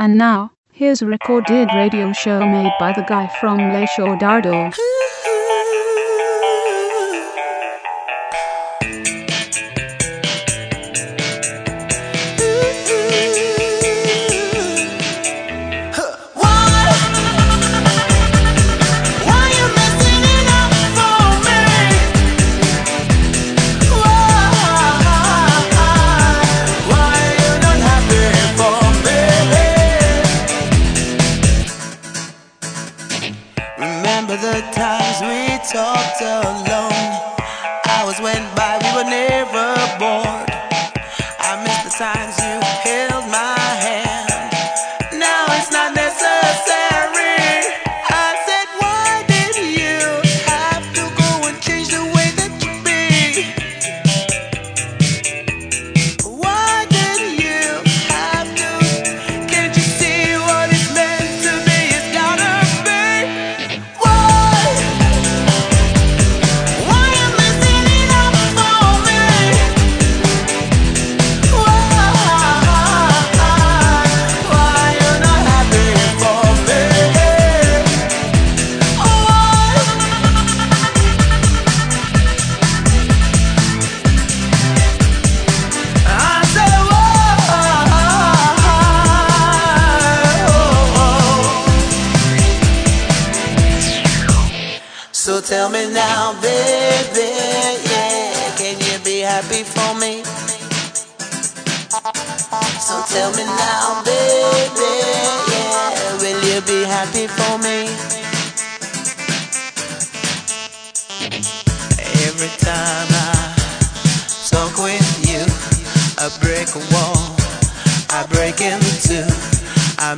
And now, here's a recorded radio show made by the guy from Le Show Dardo.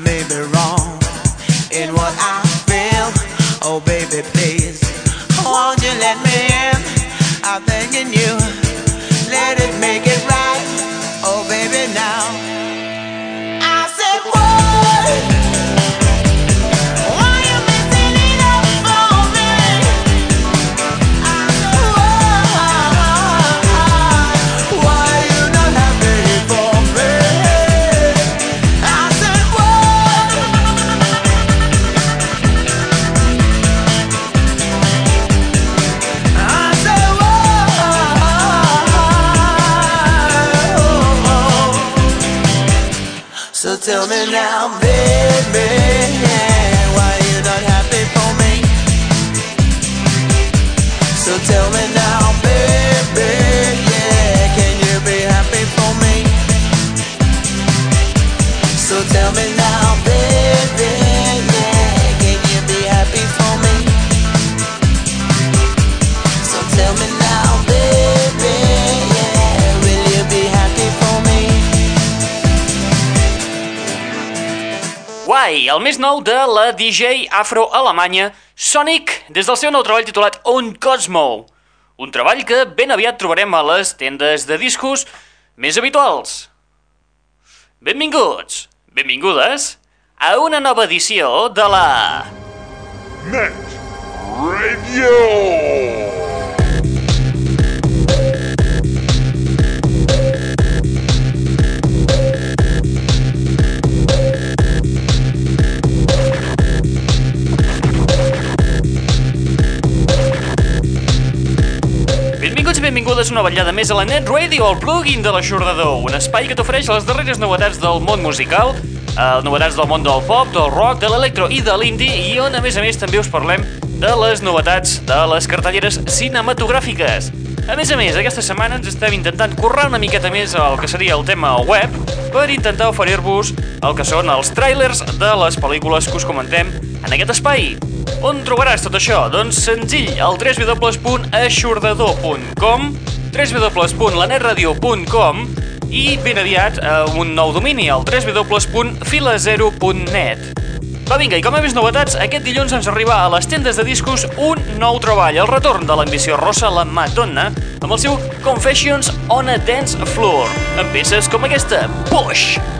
May be wrong tell me now, baby, el més nou de la DJ afro-alemanya Sonic des del seu nou treball titulat On Cosmo. Un treball que ben aviat trobarem a les tendes de discos més habituals. Benvinguts, benvingudes a una nova edició de la... Net Radio. Benvingudes una vetllada més a la Net Radio, el plugin de l'aixordador, un espai que t'ofereix les darreres novetats del món musical, eh, novetats del món del pop, del rock, de l'electro i de l'indie, i on a més a més també us parlem de les novetats de les cartelleres cinematogràfiques. A més a més, aquesta setmana ens estem intentant currar una miqueta més el que seria el tema web per intentar oferir-vos el que són els trailers de les pel·lícules que us comentem en aquest espai. On trobaràs tot això? Doncs senzill, al www.aixordador.com www.lanetradio.com i ben aviat eh, un nou domini, el www.filazero.net. Va, vinga, i com a més novetats, aquest dilluns ens arriba a les tendes de discos un nou treball, el retorn de l'ambició rossa, la Madonna, amb el seu Confessions on a Dance Floor, amb peces com aquesta, Push!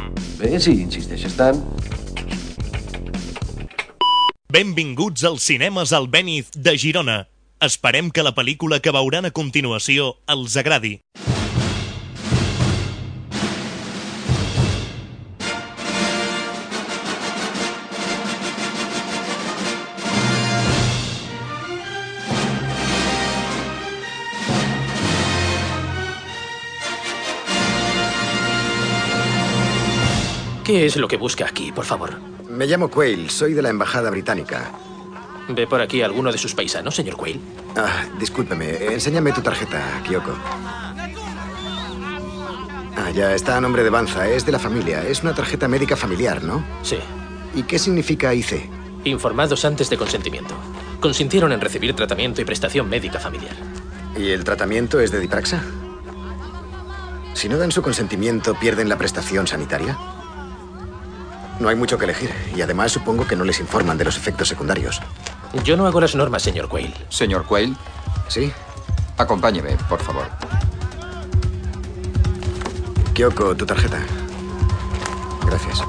Bé, si insisteixes tant. Benvinguts als cinemes Albéniz de Girona. Esperem que la pel·lícula que veuran a continuació els agradi. ¿Qué es lo que busca aquí, por favor? Me llamo Quayle, soy de la Embajada Británica. ¿Ve por aquí a alguno de sus paisanos, señor Quayle? Ah, discúlpeme, enséñame tu tarjeta, Kyoko. Ah, ya está a nombre de Banza, es de la familia. Es una tarjeta médica familiar, ¿no? Sí. ¿Y qué significa IC? Informados antes de consentimiento. Consintieron en recibir tratamiento y prestación médica familiar. ¿Y el tratamiento es de Dipraxa? Si no dan su consentimiento, ¿pierden la prestación sanitaria? No hay mucho que elegir, y además supongo que no les informan de los efectos secundarios. Yo no hago las normas, señor Quayle. Señor Quayle, ¿Sí? acompáñeme, por favor. Kyoko, tu tarjeta. Gracias.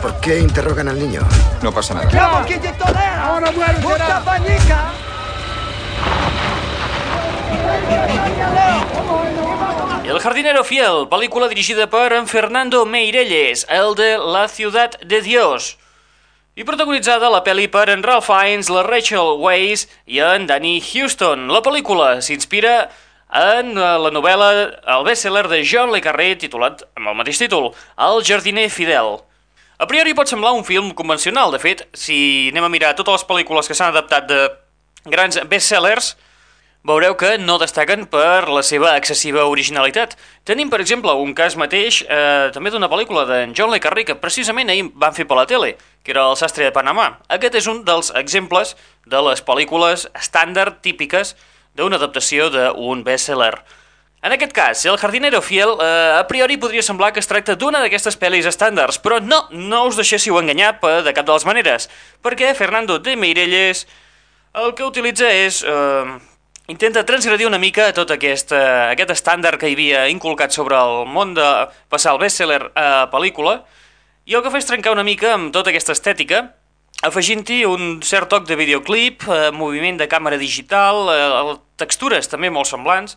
¿Por qué interrogan al niño? No pasa nada. Ahora muere El jardinero fiel, pel·lícula dirigida per en Fernando Meirelles, el de La ciutat de Dios. I protagonitzada la pel·li per en Ralph Fiennes, la Rachel Weisz i en Danny Houston. La pel·lícula s'inspira en eh, la novel·la, el best-seller de John le Carré, titulat amb el mateix títol, El jardiner fidel. A priori pot semblar un film convencional, de fet, si anem a mirar totes les pel·lícules que s'han adaptat de grans bestsellers, veureu que no destaquen per la seva excessiva originalitat. Tenim, per exemple, un cas mateix eh, també d'una pel·lícula d'en John le Carré que precisament ahir van fer per la tele, que era El sastre de Panamà. Aquest és un dels exemples de les pel·lícules estàndard típiques d'una adaptació d'un bestseller. En aquest cas, El jardinero fiel, eh, a priori podria semblar que es tracta d'una d'aquestes pel·lis estàndards, però no, no us deixéssiu enganyar per, de cap de les maneres, perquè Fernando de Meirelles el que utilitza és... Eh, intenta transgredir una mica tot aquest, eh, aquest estàndard que hi havia inculcat sobre el món de passar el bestseller a pel·lícula, i el que fa és trencar una mica amb tota aquesta estètica, afegint-hi un cert toc de videoclip, eh, moviment de càmera digital, eh, textures també molt semblants,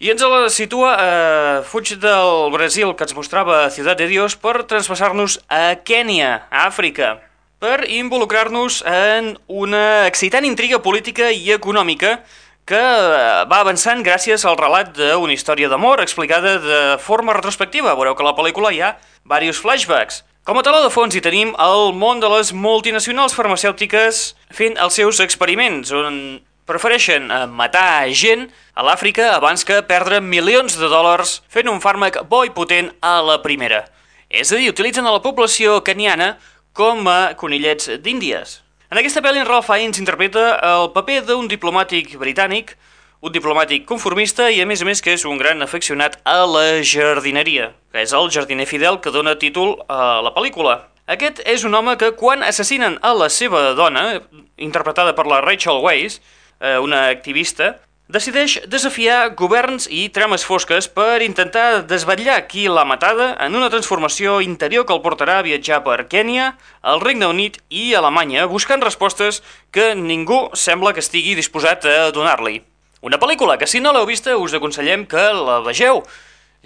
i ens la situa, eh, fuig del Brasil que ens mostrava Ciutat de Dios per traspassar-nos a Kènia, a Àfrica, per involucrar-nos en una excitant intriga política i econòmica que eh, va avançant gràcies al relat d'una història d'amor explicada de forma retrospectiva. Veureu que a la pel·lícula hi ha diversos flashbacks. Com a taló de fons hi tenim el món de les multinacionals farmacèutiques fent els seus experiments, on prefereixen eh, matar gent a l'Àfrica abans que perdre milions de dòlars fent un fàrmac bo i potent a la primera. És a dir, utilitzen a la població caniana com a conillets d'Índies. En aquesta pel·li, en Ralph Fiennes interpreta el paper d'un diplomàtic britànic, un diplomàtic conformista i, a més a més, que és un gran afeccionat a la jardineria, que és el jardiner fidel que dona títol a la pel·lícula. Aquest és un home que, quan assassinen a la seva dona, interpretada per la Rachel Weisz, eh, una activista, decideix desafiar governs i trames fosques per intentar desvetllar qui l'ha matada en una transformació interior que el portarà a viatjar per Kènia, el Regne Unit i Alemanya, buscant respostes que ningú sembla que estigui disposat a donar-li. Una pel·lícula que, si no l'heu vista, us aconsellem que la vegeu,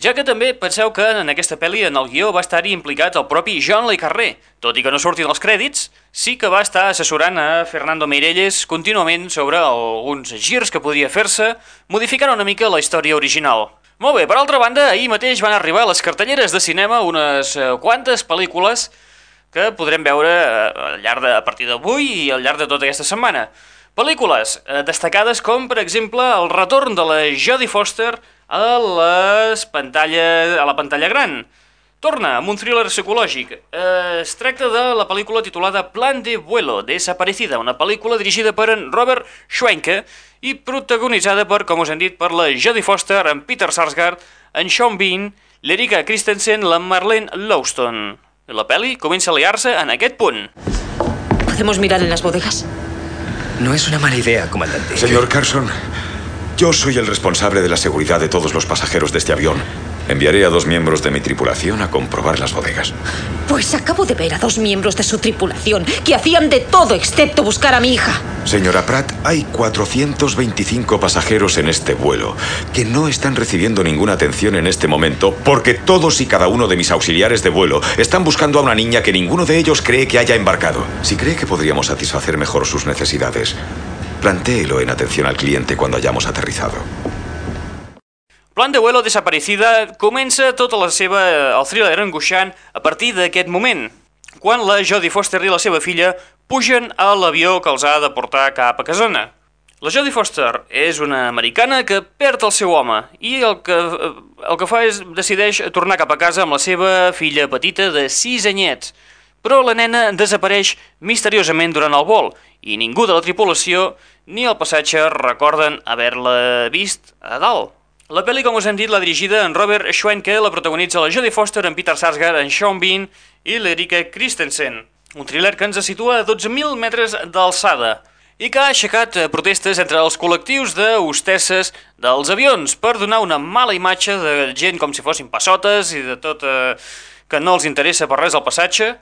ja que també penseu que en aquesta pel·li en el guió va estar-hi implicat el propi John Le Carré, tot i que no surtin els crèdits, sí que va estar assessorant a Fernando Meirelles contínuament sobre alguns girs que podia fer-se, modificant una mica la història original. Molt bé, per altra banda, ahir mateix van arribar a les cartelleres de cinema unes eh, quantes pel·lícules que podrem veure eh, al llarg de, a partir d'avui i al llarg de tota aquesta setmana. Pel·lícules eh, destacades com, per exemple, el retorn de la Jodie Foster a, les pantalla, a la pantalla gran. Torna amb un thriller psicològic. Eh, es tracta de la pel·lícula titulada Plan de vuelo, desaparecida, una pel·lícula dirigida per en Robert Schwenke i protagonitzada per, com us hem dit, per la Jodie Foster, en Peter Sarsgaard, en Sean Bean, l'Erika Christensen, la Marlene Lowston. La pel·li comença a liar-se en aquest punt. ¿Podemos mirar en las bodegas? No es una mala idea, comandante. Señor Carson, yo soy el responsable de la seguridad de todos los pasajeros de este avión. Enviaré a dos miembros de mi tripulación a comprobar las bodegas. Pues acabo de ver a dos miembros de su tripulación que hacían de todo excepto buscar a mi hija. Señora Pratt, hay 425 pasajeros en este vuelo que no están recibiendo ninguna atención en este momento porque todos y cada uno de mis auxiliares de vuelo están buscando a una niña que ninguno de ellos cree que haya embarcado. Si cree que podríamos satisfacer mejor sus necesidades, plantéelo en atención al cliente cuando hayamos aterrizado. Plan de vuelo desaparecida comença tota la seva, el thriller angoixant a partir d'aquest moment, quan la Jodie Foster i la seva filla pugen a l'avió que els ha de portar cap a Casona. La Jodie Foster és una americana que perd el seu home i el que, el que fa és decideix tornar cap a casa amb la seva filla petita de 6 anyets. Però la nena desapareix misteriosament durant el vol i ningú de la tripulació ni el passatge recorden haver-la vist a dalt. La pel·li, com us hem dit, la dirigida en Robert Schwenke, la protagonitza la Jodie Foster, en Peter Sarsgaard, en Sean Bean i l'Erika Christensen. Un thriller que ens situa a 12.000 metres d'alçada i que ha aixecat protestes entre els col·lectius de hostesses dels avions per donar una mala imatge de gent com si fossin passotes i de tot eh, que no els interessa per res el passatge.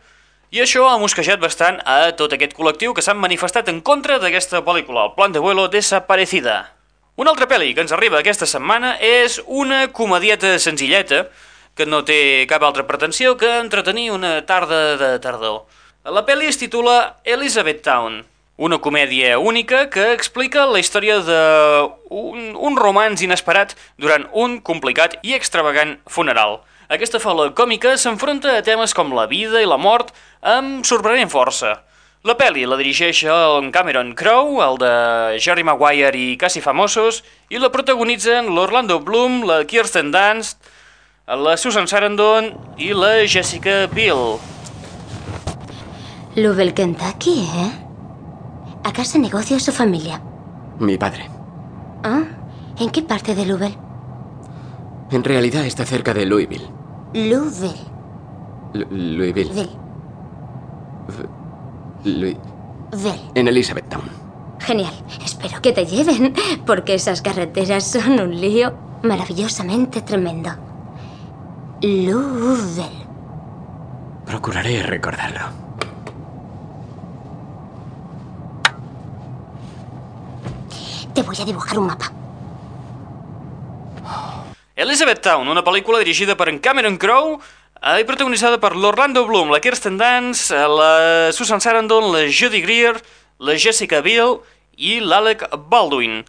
I això ha mosquejat bastant a tot aquest col·lectiu que s'han manifestat en contra d'aquesta pel·lícula, el Plan de Vuelo Desaparecida. Una altra pel·li que ens arriba aquesta setmana és una comedieta senzilleta que no té cap altra pretensió que entretenir una tarda de tardor. La pel·li es titula Elizabeth Town, una comèdia única que explica la història d'un un romanç inesperat durant un complicat i extravagant funeral. Aquesta fala còmica s'enfronta a temes com la vida i la mort amb sorprenent força. La pel·li la dirigeix el Cameron Crowe, el de Jerry Maguire i Quasi Famosos, i la protagonitzen l'Orlando Bloom, la Kirsten Dunst, la Susan Sarandon i la Jessica Biel. Louisville, Kentucky, ¿eh? Acá se negocia su familia. Mi padre. ¿Ah? ¿En qué parte de Louisville? En realidad está cerca de Louisville. Louisville. Lu- Louisville. Ville. Louis- Ville. En Elizabethtown. Genial. Espero que te lleven, porque esas carreteras son un lío maravillosamente tremendo. Louisville. Procuraré recordarlo. Te voy a dibujar un mapa. Elizabeth Town, una pel·lícula dirigida per en Cameron Crowe eh, i protagonitzada per l'Orlando Bloom, la Kirsten Dunst, eh, la Susan Sarandon, la Judy Greer, la Jessica Biel i l'Alec Baldwin.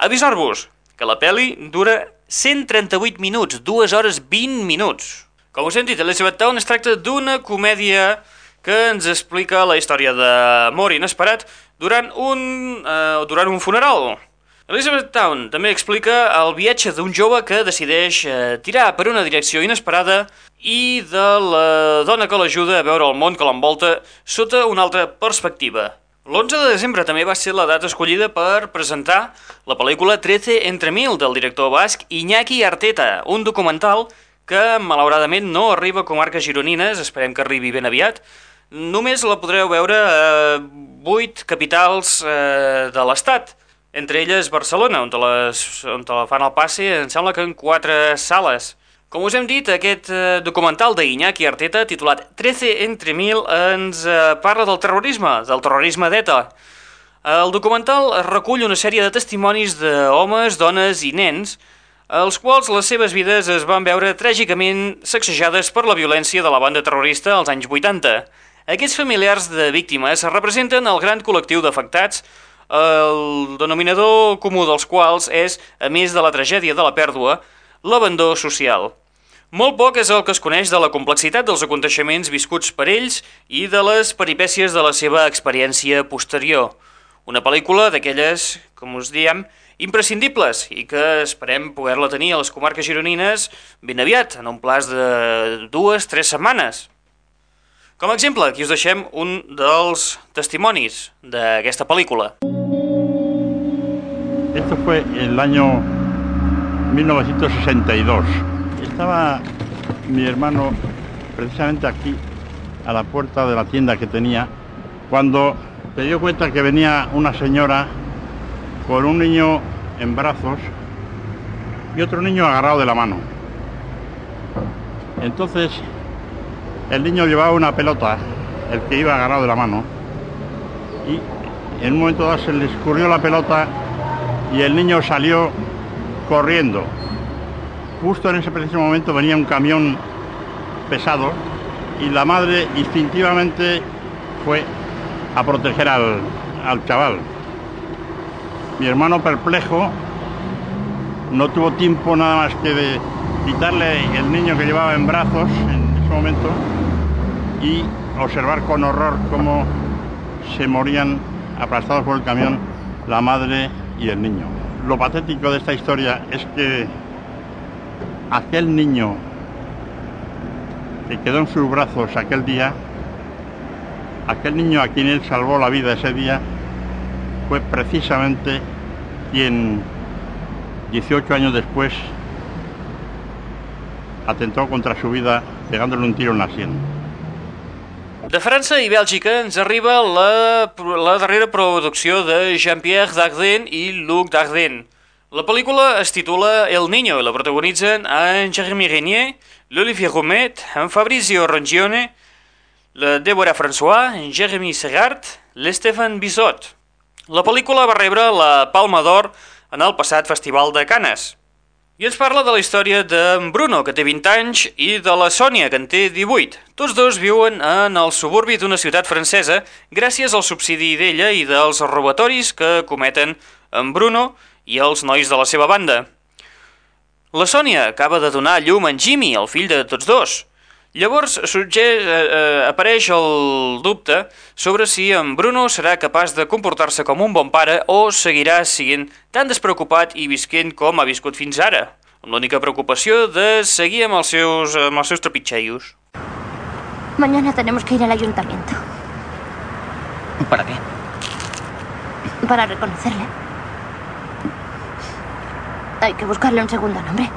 Avisar-vos que la pel·li dura 138 minuts, 2 hores 20 minuts. Com us hem dit, Elizabeth Town es tracta d'una comèdia que ens explica la història d'amor inesperat durant un, eh, durant un funeral. Elizabeth Town també explica el viatge d'un jove que decideix eh, tirar per una direcció inesperada i de la dona que l'ajuda a veure el món que l'envolta sota una altra perspectiva. L'11 de desembre també va ser la data escollida per presentar la pel·lícula 13 entre mil del director basc Iñaki Arteta, un documental que malauradament no arriba a comarques gironines, esperem que arribi ben aviat. Només la podreu veure a 8 capitals eh, de l'Estat, entre elles Barcelona, on, te les, on te la fan al passe, em sembla que en 4 sales. Com us hem dit, aquest eh, documental d'Iñaki Arteta, titulat 13 entre mil, ens eh, parla del terrorisme, del terrorisme d'ETA. El documental recull una sèrie de testimonis d'homes, dones i nens, els quals les seves vides es van veure tràgicament sacsejades per la violència de la banda terrorista als anys 80. Aquests familiars de víctimes representen el gran col·lectiu d'afectats, el denominador comú dels quals és, a més de la tragèdia de la pèrdua, l'abandó social. Molt poc és el que es coneix de la complexitat dels aconteixements viscuts per ells i de les peripècies de la seva experiència posterior. Una pel·lícula d'aquelles, com us diem, imprescindibles i que esperem poder-la tenir a les comarques gironines ben aviat, en un plaç de dues, tres setmanes. Com a exemple, aquí us deixem un dels testimonis d'aquesta pel·lícula. Esto fue el año 1962. Estaba mi hermano precisamente aquí, a la puerta de la tienda que tenía, cuando se dio cuenta que venía una señora con un niño en brazos y otro niño agarrado de la mano. Entonces, el niño llevaba una pelota, el que iba agarrado de la mano, y en un momento dado se le escurrió la pelota y el niño salió corriendo. Justo en ese preciso momento venía un camión pesado y la madre instintivamente fue a proteger al, al chaval. Mi hermano perplejo no tuvo tiempo nada más que de quitarle el niño que llevaba en brazos en ese momento y observar con horror cómo se morían aplastados por el camión la madre el niño. Lo patético de esta historia es que aquel niño que quedó en sus brazos aquel día, aquel niño a quien él salvó la vida ese día, fue precisamente quien 18 años después atentó contra su vida pegándole un tiro en la sien. De França i Bèlgica ens arriba la, la darrera producció de Jean-Pierre Dardenne i Luc Dardenne. La pel·lícula es titula El Niño i la protagonitzen en Jeremy Renier, l'Olivier Romet, en Fabrizio Rongione, la Deborah François, en Jeremy Segart, l'Stefan Bissot. La pel·lícula va rebre la Palma d'Or en el passat Festival de Canes. I ens parla de la història d'en Bruno, que té 20 anys, i de la Sònia, que en té 18. Tots dos viuen en el suburbi d'una ciutat francesa gràcies al subsidi d'ella i dels robatoris que cometen en Bruno i els nois de la seva banda. La Sònia acaba de donar llum en Jimmy, el fill de tots dos. Llavors sorgeix, eh, eh, apareix el dubte sobre si en Bruno serà capaç de comportar-se com un bon pare o seguirà sent tan despreocupat i visquent com ha viscut fins ara, amb l'única preocupació de seguir amb els seus, amb els seus trepitxeios. Mañana tenemos que ir al ayuntamiento ¿Para qué? para reconocerle. Hay que buscarle un segundo nombre.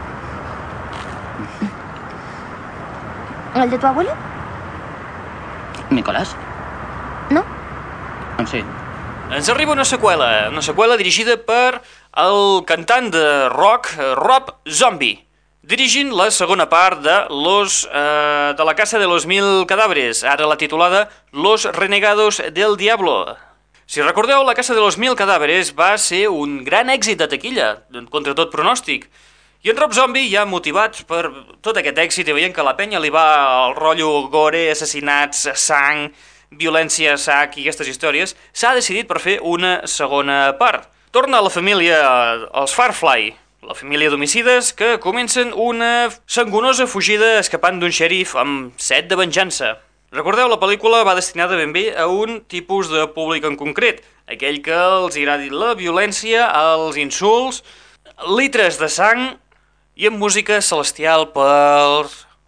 ¿El de tu abuelo? ¿Nicolás? No. Sí. Ens arriba una seqüela, una seqüela dirigida per el cantant de rock eh, Rob Zombie, dirigint la segona part de Los, eh, de la Casa de los Mil Cadàveres, ara la titulada Los Renegados del Diablo. Si recordeu, la Casa de los Mil Cadàveres va ser un gran èxit de taquilla, contra tot pronòstic. I en Rob Zombie, ja motivat per tot aquest èxit i veient que la penya li va al rotllo gore, assassinats, sang, violència sac i aquestes històries, s'ha decidit per fer una segona part. Torna a la família, els Farfly, la família d'homicides que comencen una sangonosa fugida escapant d'un xèrif amb set de venjança. Recordeu, la pel·lícula va destinada ben bé a un tipus de públic en concret, aquell que els agradi la violència, els insults, litres de sang i amb música celestial per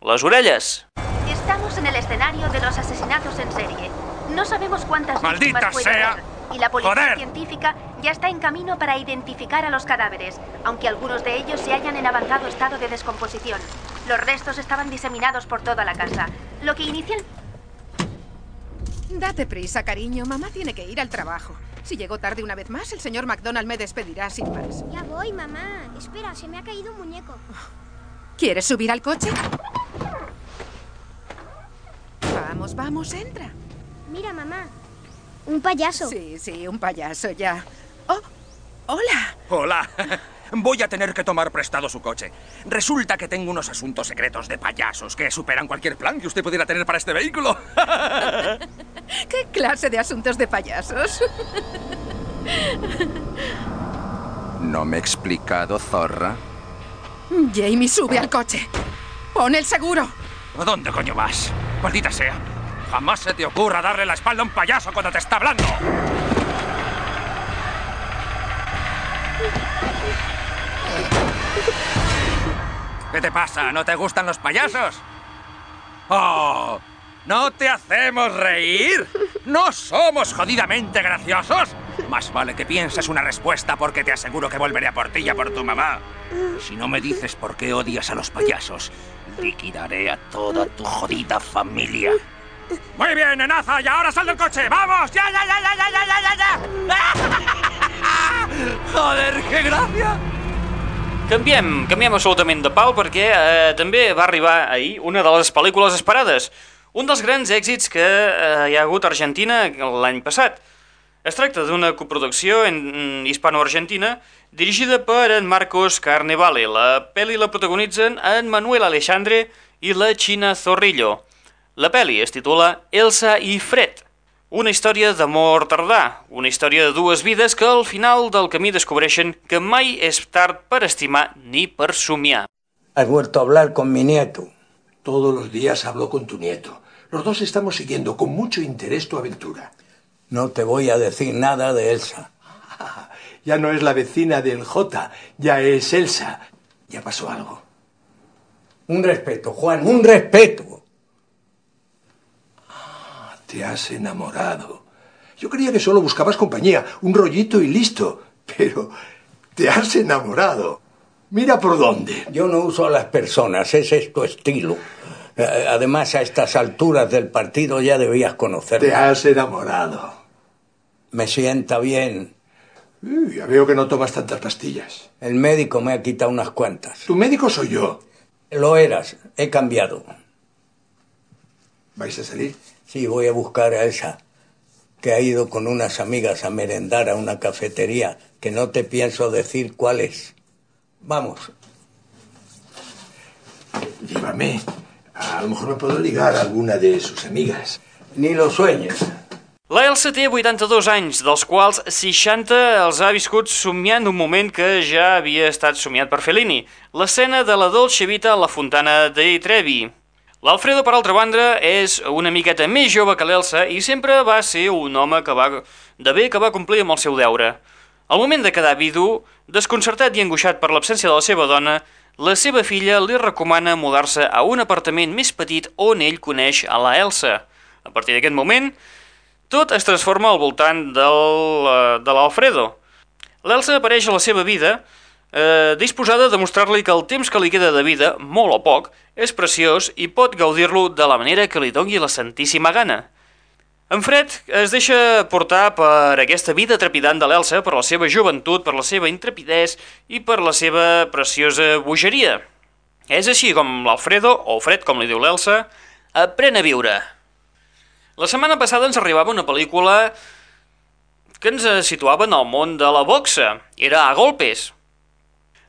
les orelles. Estamos en el escenario de los asesinatos en serie. No sabemos cuántas ¡Maldita víctimas puede sea! haber, Y la policía ¡Joder! científica ya está en camino para identificar a los cadáveres, aunque algunos de ellos se hallan en avanzado estado de descomposición. Los restos estaban diseminados por toda la casa, lo que inicial... Date prisa, cariño. Mamá tiene que ir al trabajo. Si llego tarde una vez más, el señor McDonald me despedirá sin más. Ya voy, mamá. Espera, se me ha caído un muñeco. ¿Quieres subir al coche? Vamos, vamos, entra. Mira, mamá. Un payaso. Sí, sí, un payaso ya. Oh, hola. Hola. Voy a tener que tomar prestado su coche. Resulta que tengo unos asuntos secretos de payasos que superan cualquier plan que usted pudiera tener para este vehículo. ¿Qué clase de asuntos de payasos? ¿No me he explicado, zorra? Jamie, sube al coche. Pon el seguro. ¿A dónde coño vas? Maldita sea. Jamás se te ocurra darle la espalda a un payaso cuando te está hablando. ¿Qué te pasa? ¿No te gustan los payasos? ¡Oh! ¿No te hacemos reír? ¿No somos jodidamente graciosos? Más vale que pienses una respuesta porque te aseguro que volveré a por ti y a por tu mamá. Si no me dices por qué odias a los payasos, liquidaré a toda tu jodida familia. Muy bien, enaza, y ahora sal del coche. ¡Vamos! ¡Ya, ya, ya, ya, ya, ya, ya, ya! ¡Joder, qué gracia! Canviem, canviem absolutament de pau perquè eh, també va arribar ahir una de les pel·lícules esperades, Un dels grans èxits que eh, hi ha hagut a Argentina l'any passat. Es tracta d'una coproducció en, mm, hispano-argentina dirigida per en Marcos Carnevale. La pel·li la protagonitzen en Manuel Alexandre i la China Zorrillo. La pel·li es titula Elsa i Fred, una història d'amor tardà, una història de dues vides que al final del camí descobreixen que mai és tard per estimar ni per somiar. Has vuelto a hablar con mi nieto. Todos los días hablo con tu nieto. Los dos estamos siguiendo con mucho interés tu aventura. No te voy a decir nada de Elsa. Ya no es la vecina del J, ya es Elsa. Ya pasó algo. Un respeto, Juan, un respeto. Te has enamorado. Yo creía que solo buscabas compañía, un rollito y listo. Pero te has enamorado. Mira por dónde. Yo no uso a las personas, ese es tu estilo. Eh, Además, a estas alturas del partido ya debías conocerme. Te has enamorado. Me sienta bien. Ya veo que no tomas tantas pastillas. El médico me ha quitado unas cuantas. Tu médico soy yo. Lo eras, he cambiado. ¿Vais a salir? Sí, voy a buscar a Elsa, que ha ido con unas amigas a merendar a una cafetería, que no te pienso decir cuál es. Vamos. Llévame. A lo mejor me puedo ligar a alguna de sus amigas. Ni lo sueñes. La Elsa té 82 anys, dels quals 60 els ha viscut somiant un moment que ja havia estat somiat per Fellini, l'escena de la Dolce Vita a la Fontana dei Trevi. L'Alfredo, per altra banda, és una miqueta més jove que l'Elsa i sempre va ser un home que va, de bé que va complir amb el seu deure. Al moment de quedar vidu, desconcertat i angoixat per l'absència de la seva dona, la seva filla li recomana mudar-se a un apartament més petit on ell coneix a la Elsa. A partir d'aquest moment, tot es transforma al voltant del, eh, de l'Alfredo. L'Elsa apareix a la seva vida eh, disposada a demostrar-li que el temps que li queda de vida, molt o poc, és preciós i pot gaudir-lo de la manera que li dongui la santíssima gana. En Fred es deixa portar per aquesta vida trepidant de l'Elsa, per la seva joventut, per la seva intrepidesa i per la seva preciosa bogeria. És així com l'Alfredo, o Fred, com li diu l'Elsa, aprèn a viure. La setmana passada ens arribava una pel·lícula que ens situava en el món de la boxa. Era a golpes.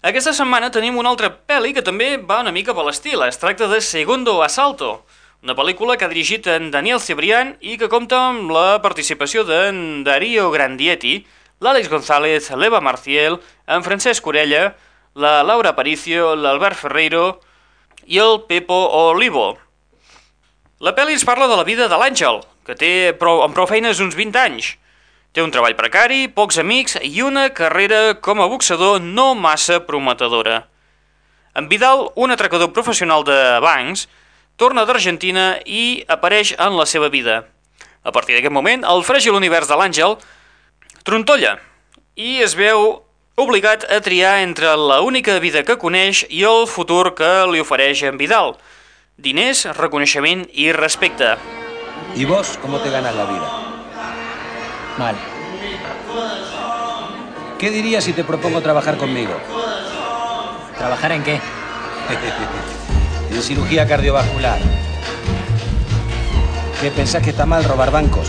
Aquesta setmana tenim una altra pel·li que també va una mica per l'estil. Es tracta de Segundo Asalto, una pel·lícula que ha dirigit en Daniel Cebrián i que compta amb la participació d'en Darío Grandietti, l'Àlex González, l'Eva Marciel, en Francesc Orella, la Laura Aparicio, l'Albert Ferreiro i el Pepo Olivo. La pel·li ens parla de la vida de l'Àngel, que té prou, amb prou feines uns 20 anys. Té un treball precari, pocs amics i una carrera com a boxador no massa prometedora. En Vidal, un atracador professional de bancs, torna d'Argentina i apareix en la seva vida. A partir d'aquest moment, el fràgil univers de l'Àngel trontolla i es veu obligat a triar entre la única vida que coneix i el futur que li ofereix en Vidal. Diners, reconeixement i respecte. ¿Y vos cómo te ganas la vida? Mal. ¿Qué dirías si te propongo trabajar conmigo? ¿Trabajar en qué? en cirugía cardiovascular. ¿Qué pensás que está mal robar bancos?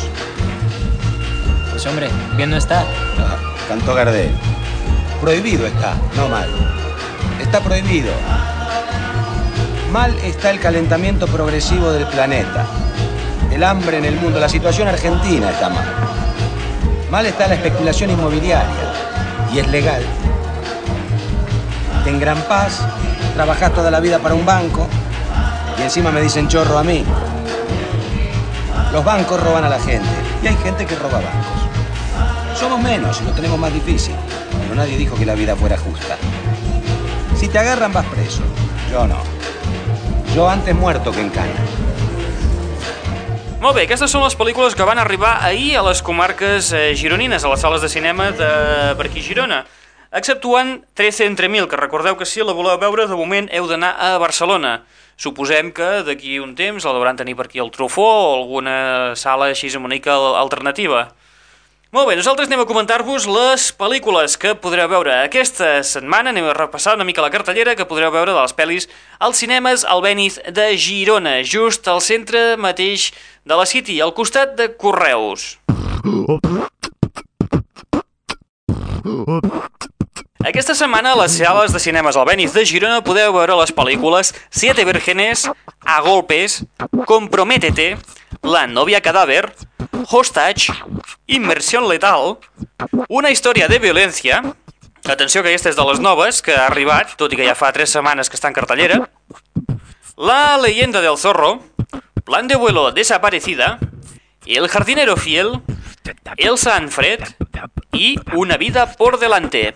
Pues hombre, bien no está. Ah, cantó Gardel. Prohibido está, no mal. Está prohibido. Mal está el calentamiento progresivo del planeta. El hambre en el mundo. La situación argentina está mal. Mal está la especulación inmobiliaria. Y es legal. En gran paz, trabajás toda la vida para un banco y encima me dicen chorro a mí. Los bancos roban a la gente y hay gente que roba bancos. Somos menos y lo tenemos más difícil, pero nadie dijo que la vida fuera justa. Si te agarran vas preso, yo no. Yo antes muerto que en cana. Molt bé, aquestes són les pel·lícules que van arribar ahir a les comarques eh, gironines, a les sales de cinema de per aquí Girona, exceptuant 13 entre mil, que recordeu que si la voleu veure, de moment heu d'anar a Barcelona. Suposem que d'aquí un temps el devran tenir per aquí el Trufó o alguna sala així una mica alternativa. Molt bé, nosaltres anem a comentar-vos les pel·lícules que podreu veure aquesta setmana. Anem a repassar una mica la cartellera que podreu veure de les pel·lis als cinemes Albéniz de Girona, just al centre mateix de la City, al costat de Correus. Aquesta setmana a les sales de cinemes Albéniz de Girona podeu veure les pel·lícules Siete Vírgenes, A Golpes, Comprométete, La novia cadàver, Hostage, Inmersió letal, Una història de violència, atenció que aquesta és de les noves, que ha arribat, tot i que ja fa 3 setmanes que està en cartellera, La leyenda del zorro, Plan de vuelo desaparecida, El jardinero fiel, Elsa Anfred y Una vida por delante.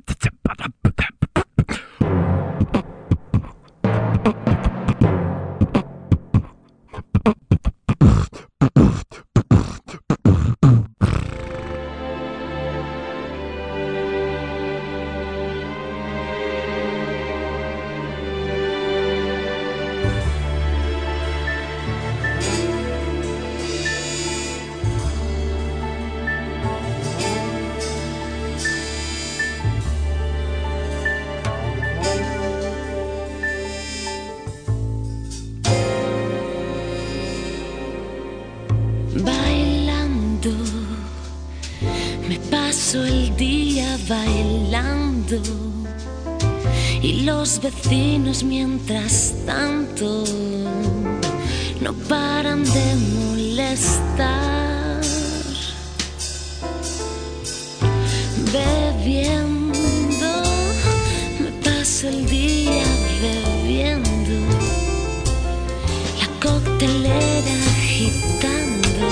coctelera agitando,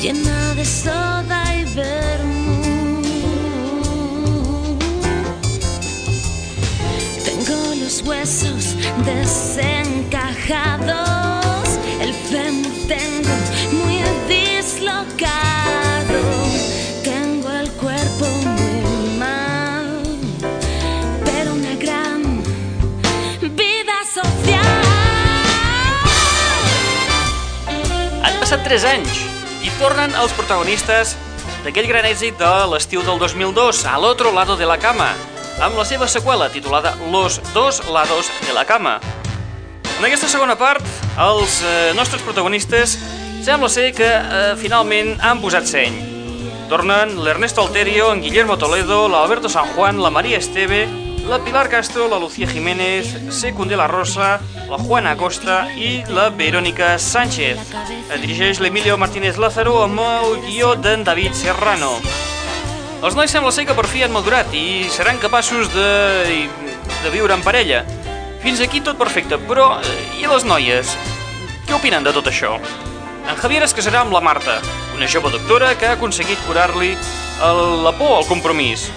llena de soda y vermú. Tengo los huesos desencajados, Passat 3 anys i tornen els protagonistes d'aquell gran èxit de l'estiu del 2002, A l'otro lado de la cama, amb la seva seqüela titulada Los dos lados de la cama. En aquesta segona part, els eh, nostres protagonistes sembla ser que eh, finalment han posat seny. Tornen l'Ernesto Alterio, en Guillermo Toledo, l'Alberto San Juan, la Maria Esteve, la Pilar Castro, la Lucía Jiménez, Secundé la Rosa, la Juana Acosta i la Verónica Sánchez. Dirigeix l'Emilio Martínez Lázaro amb el guió d'en David Serrano. Els nois sembla ser que per fi han madurat i seran capaços de, de viure en parella. Fins aquí tot perfecte, però eh, i les noies? Què opinen de tot això? En Javier es casarà amb la Marta, una jove doctora que ha aconseguit curar-li el- la por al compromís.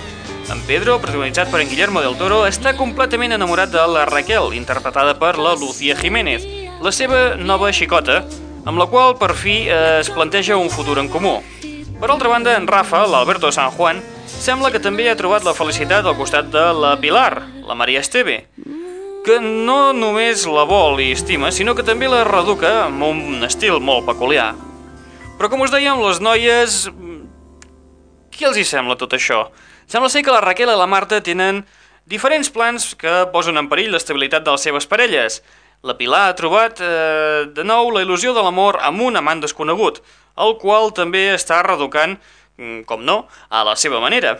En Pedro, protagonitzat per en Guillermo del Toro, està completament enamorat de la Raquel, interpretada per la Lucía Jiménez, la seva nova xicota, amb la qual per fi eh, es planteja un futur en comú. Per altra banda, en Rafa, l'Alberto San Juan, sembla que també ha trobat la felicitat al costat de la Pilar, la Maria Esteve, que no només la vol i estima, sinó que també la reeduca amb un estil molt peculiar. Però com us dèiem, les noies... mm, Què els hi sembla tot això? Sembla ser que la Raquel i la Marta tenen diferents plans que posen en perill l'estabilitat de les seves parelles. La Pilar ha trobat eh, de nou la il·lusió de l'amor amb un amant desconegut, el qual també està reeducant, mm, com no, a la seva manera.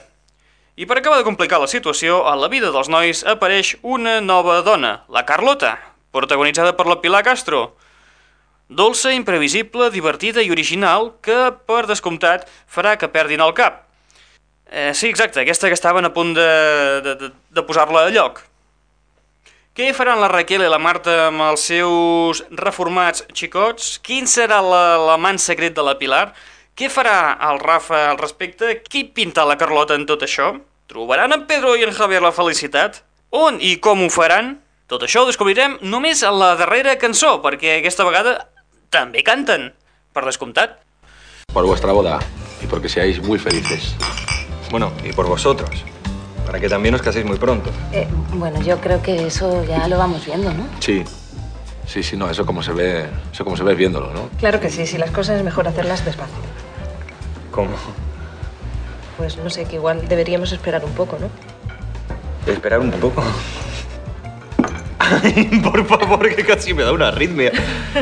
I per acabar de complicar la situació, a la vida dels nois apareix una nova dona, la Carlota, protagonitzada per la Pilar Castro. Dolça, imprevisible, divertida i original, que, per descomptat, farà que perdin el cap. Eh, sí, exacte, aquesta que estaven a punt de, de, de, de posar-la a lloc. Què faran la Raquel i la Marta amb els seus reformats xicots? Quin serà la- l'amant secret de la Pilar? Què farà el Rafa al respecte? Qui pinta la Carlota en tot això? Trobaran en Pedro i en Javier la felicitat? On i com ho faran? Tot això ho descobrirem només a la darrera cançó, perquè aquesta vegada també canten, per descomptat. Por vuestra boda y porque seáis muy felices. Bueno, y por vosotros. Para que también os caséis muy pronto. Eh, bueno, yo creo que eso ya lo vamos viendo, ¿no? Sí. Sí, sí, no, eso como se ve, eso como se ve viéndolo, ¿no? Claro que sí, si las cosas es mejor hacerlas despacio. ¿Cómo? Pues no sé, que igual deberíamos esperar un poco, ¿no? Esperar un poco. Ay, por favor, que casi me da una arritmia.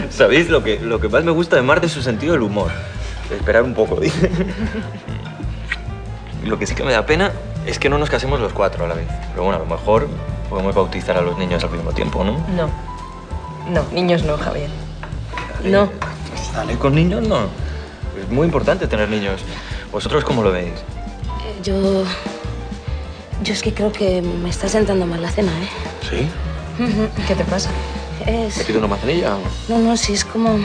¿Sabéis lo que, lo que más me gusta de Marte es su sentido del humor? Esperar un poco, dice. Lo que sí que me da pena es que no nos casemos los cuatro a la vez. Pero bueno, a lo mejor podemos bautizar a los niños al mismo tiempo, ¿no? No. No, niños no, Javier. No. Dale, con niños no. Es muy importante tener niños. ¿Vosotros cómo lo veis? Eh, Yo... Yo es que creo que me está sentando mal la cena, ¿eh? ¿Sí? ¿Qué te pasa? ¿Me Es... pido una manzanilla? No, no, sí, es como...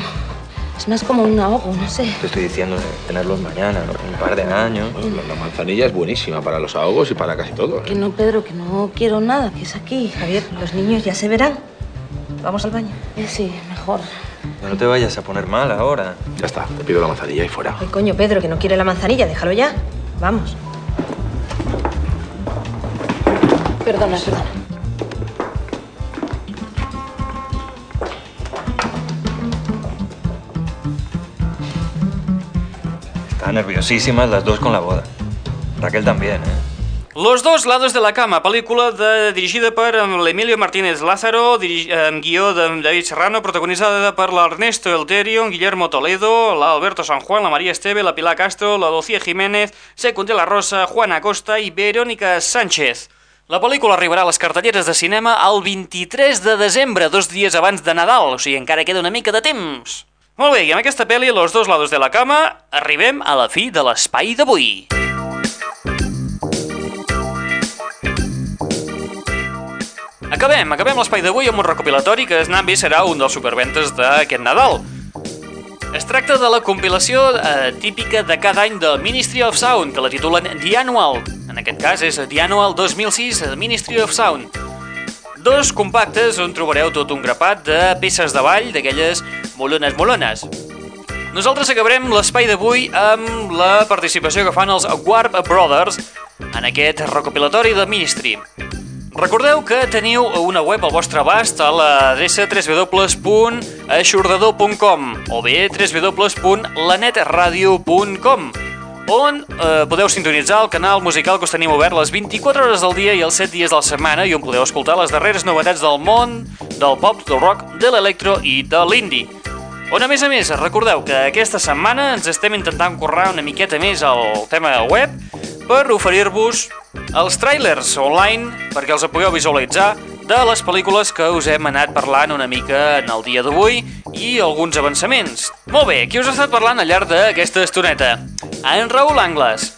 Es más como un ahogo, no sé. Te estoy diciendo de tenerlos mañana, ¿no? Un par de años. La, la manzanilla es buenísima para los ahogos y para casi todo. ¿eh? Que no, Pedro, que no quiero nada, que es aquí. Javier, los niños ya se verán. ¿Vamos al baño? Eh, sí, mejor. No te vayas a poner mal ahora. Ya está, te pido la manzanilla y fuera. Ay, coño, Pedro, que no quiere la manzanilla, déjalo ya. Vamos. Perdona, perdona. Nerviosísimas las dos con la boda. Raquel también, ¿eh? Los dos lados de la cama, pel·lícula de, dirigida per em, l'Emilio Martínez Lázaro, amb guió de David Serrano, protagonitzada per l'Ernesto Elterio, Guillermo Toledo, l'Alberto San Juan, la María Esteve, la Pilar Castro, la Lucía Jiménez, Secund de la Rosa, Juan Acosta i Verónica Sánchez. La pel·lícula arribarà a les cartelleres de cinema el 23 de desembre, dos dies abans de Nadal, o sigui, encara queda una mica de temps. Molt bé, i amb aquesta pel·li, Los dos lados de la cama, arribem a la fi de l'espai d'avui. Acabem, acabem l'espai d'avui amb un recopilatori que Snambi serà un dels superventes d'aquest Nadal. Es tracta de la compilació eh, típica de cada any del Ministry of Sound, que la titulen The Annual. En aquest cas és The Annual 2006 de Ministry of Sound. Dos compactes on trobareu tot un grapat de peces de ball d'aquelles molones molones. Nosaltres acabarem l'espai d'avui amb la participació que fan els Warp Brothers en aquest recopilatori de Ministry. Recordeu que teniu una web al vostre abast a l'adreça www.aixordador.com o bé www.lanetradio.com on eh, podeu sintonitzar el canal musical que us tenim obert les 24 hores del dia i els 7 dies de la setmana i on podeu escoltar les darreres novetats del món, del pop, del rock, de l'electro i de l'indie. On, a més a més, recordeu que aquesta setmana ens estem intentant currar una miqueta més al tema web per oferir-vos els trailers online perquè els pugueu visualitzar de les pel·lícules que us hem anat parlant una mica en el dia d'avui i alguns avançaments. Molt bé, qui us ha estat parlant al llarg d'aquesta estoneta? En Raül Angles.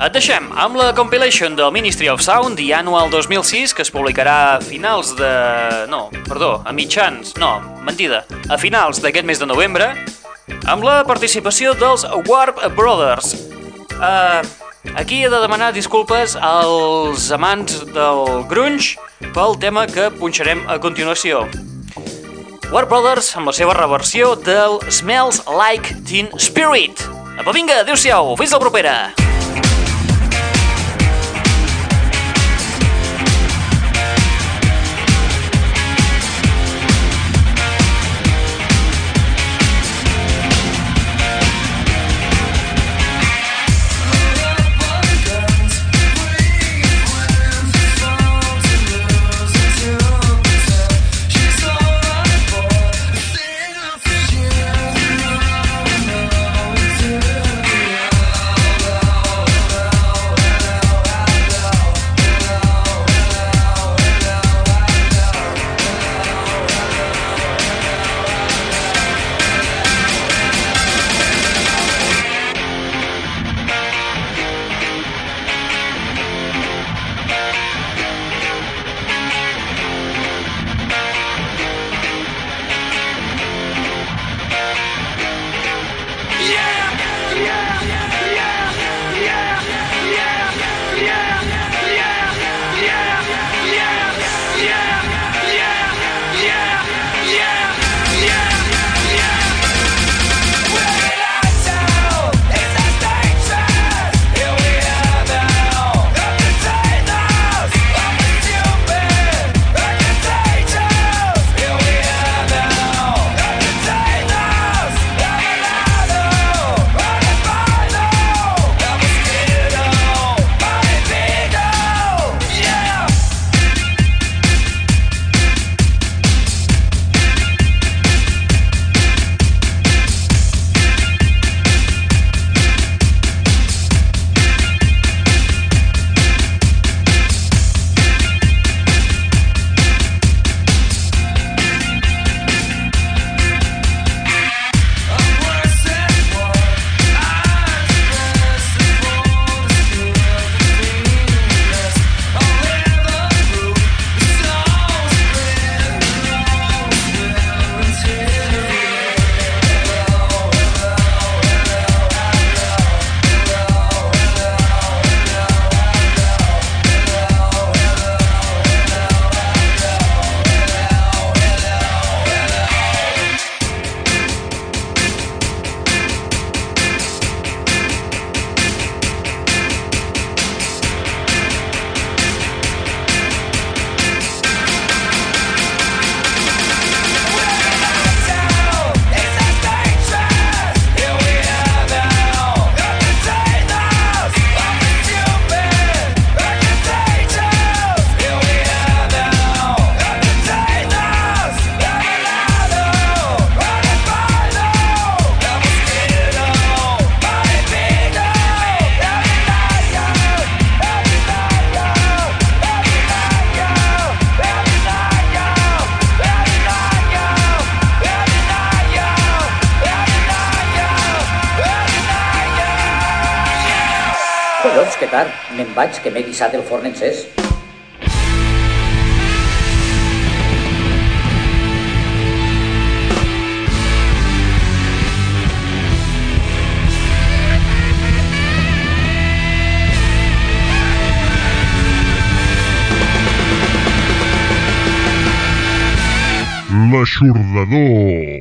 Et deixem amb la compilation del Ministry of Sound The Annual 2006 que es publicarà a finals de... no, perdó, a mitjans, no, mentida, a finals d'aquest mes de novembre amb la participació dels Warp Brothers. Uh, aquí he de demanar disculpes als amants del grunge pel tema que punxarem a continuació. Warp Brothers amb la seva reversió del Smells Like Teen Spirit. Apa, vinga, adeu-siau, fins la propera! Que m'he guisat el forn encès. L'aixordador.